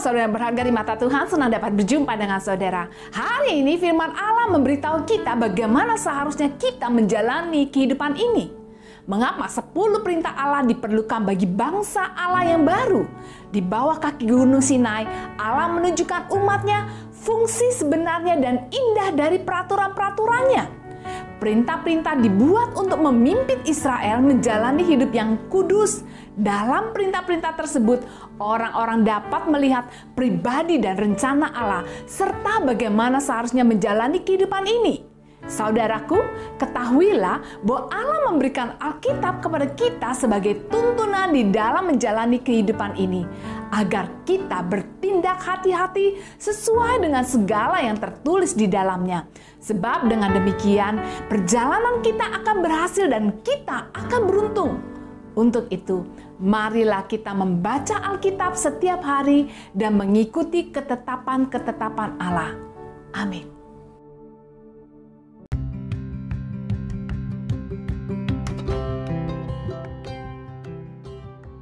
Saudara yang berharga di mata Tuhan, senang dapat berjumpa dengan saudara. Hari ini firman Allah memberitahu kita bagaimana seharusnya kita menjalani kehidupan ini. Mengapa 10 perintah Allah diperlukan bagi bangsa Allah yang baru? Di bawah kaki gunung Sinai, Allah menunjukkan umatnya fungsi sebenarnya dan indah dari peraturan-peraturannya. Perintah-perintah dibuat untuk memimpin Israel menjalani hidup yang kudus. Dalam perintah-perintah tersebut, orang-orang dapat melihat pribadi dan rencana Allah serta bagaimana seharusnya menjalani kehidupan ini. Saudaraku, ketahuilah bahwa Allah memberikan Alkitab kepada kita sebagai tuntunan di dalam menjalani kehidupan ini, agar kita bertindak hati-hati sesuai dengan segala yang tertulis di dalamnya. Sebab dengan demikian, perjalanan kita akan berhasil dan kita akan beruntung. Untuk itu, marilah kita membaca Alkitab setiap hari dan mengikuti ketetapan-ketetapan Allah. Amin.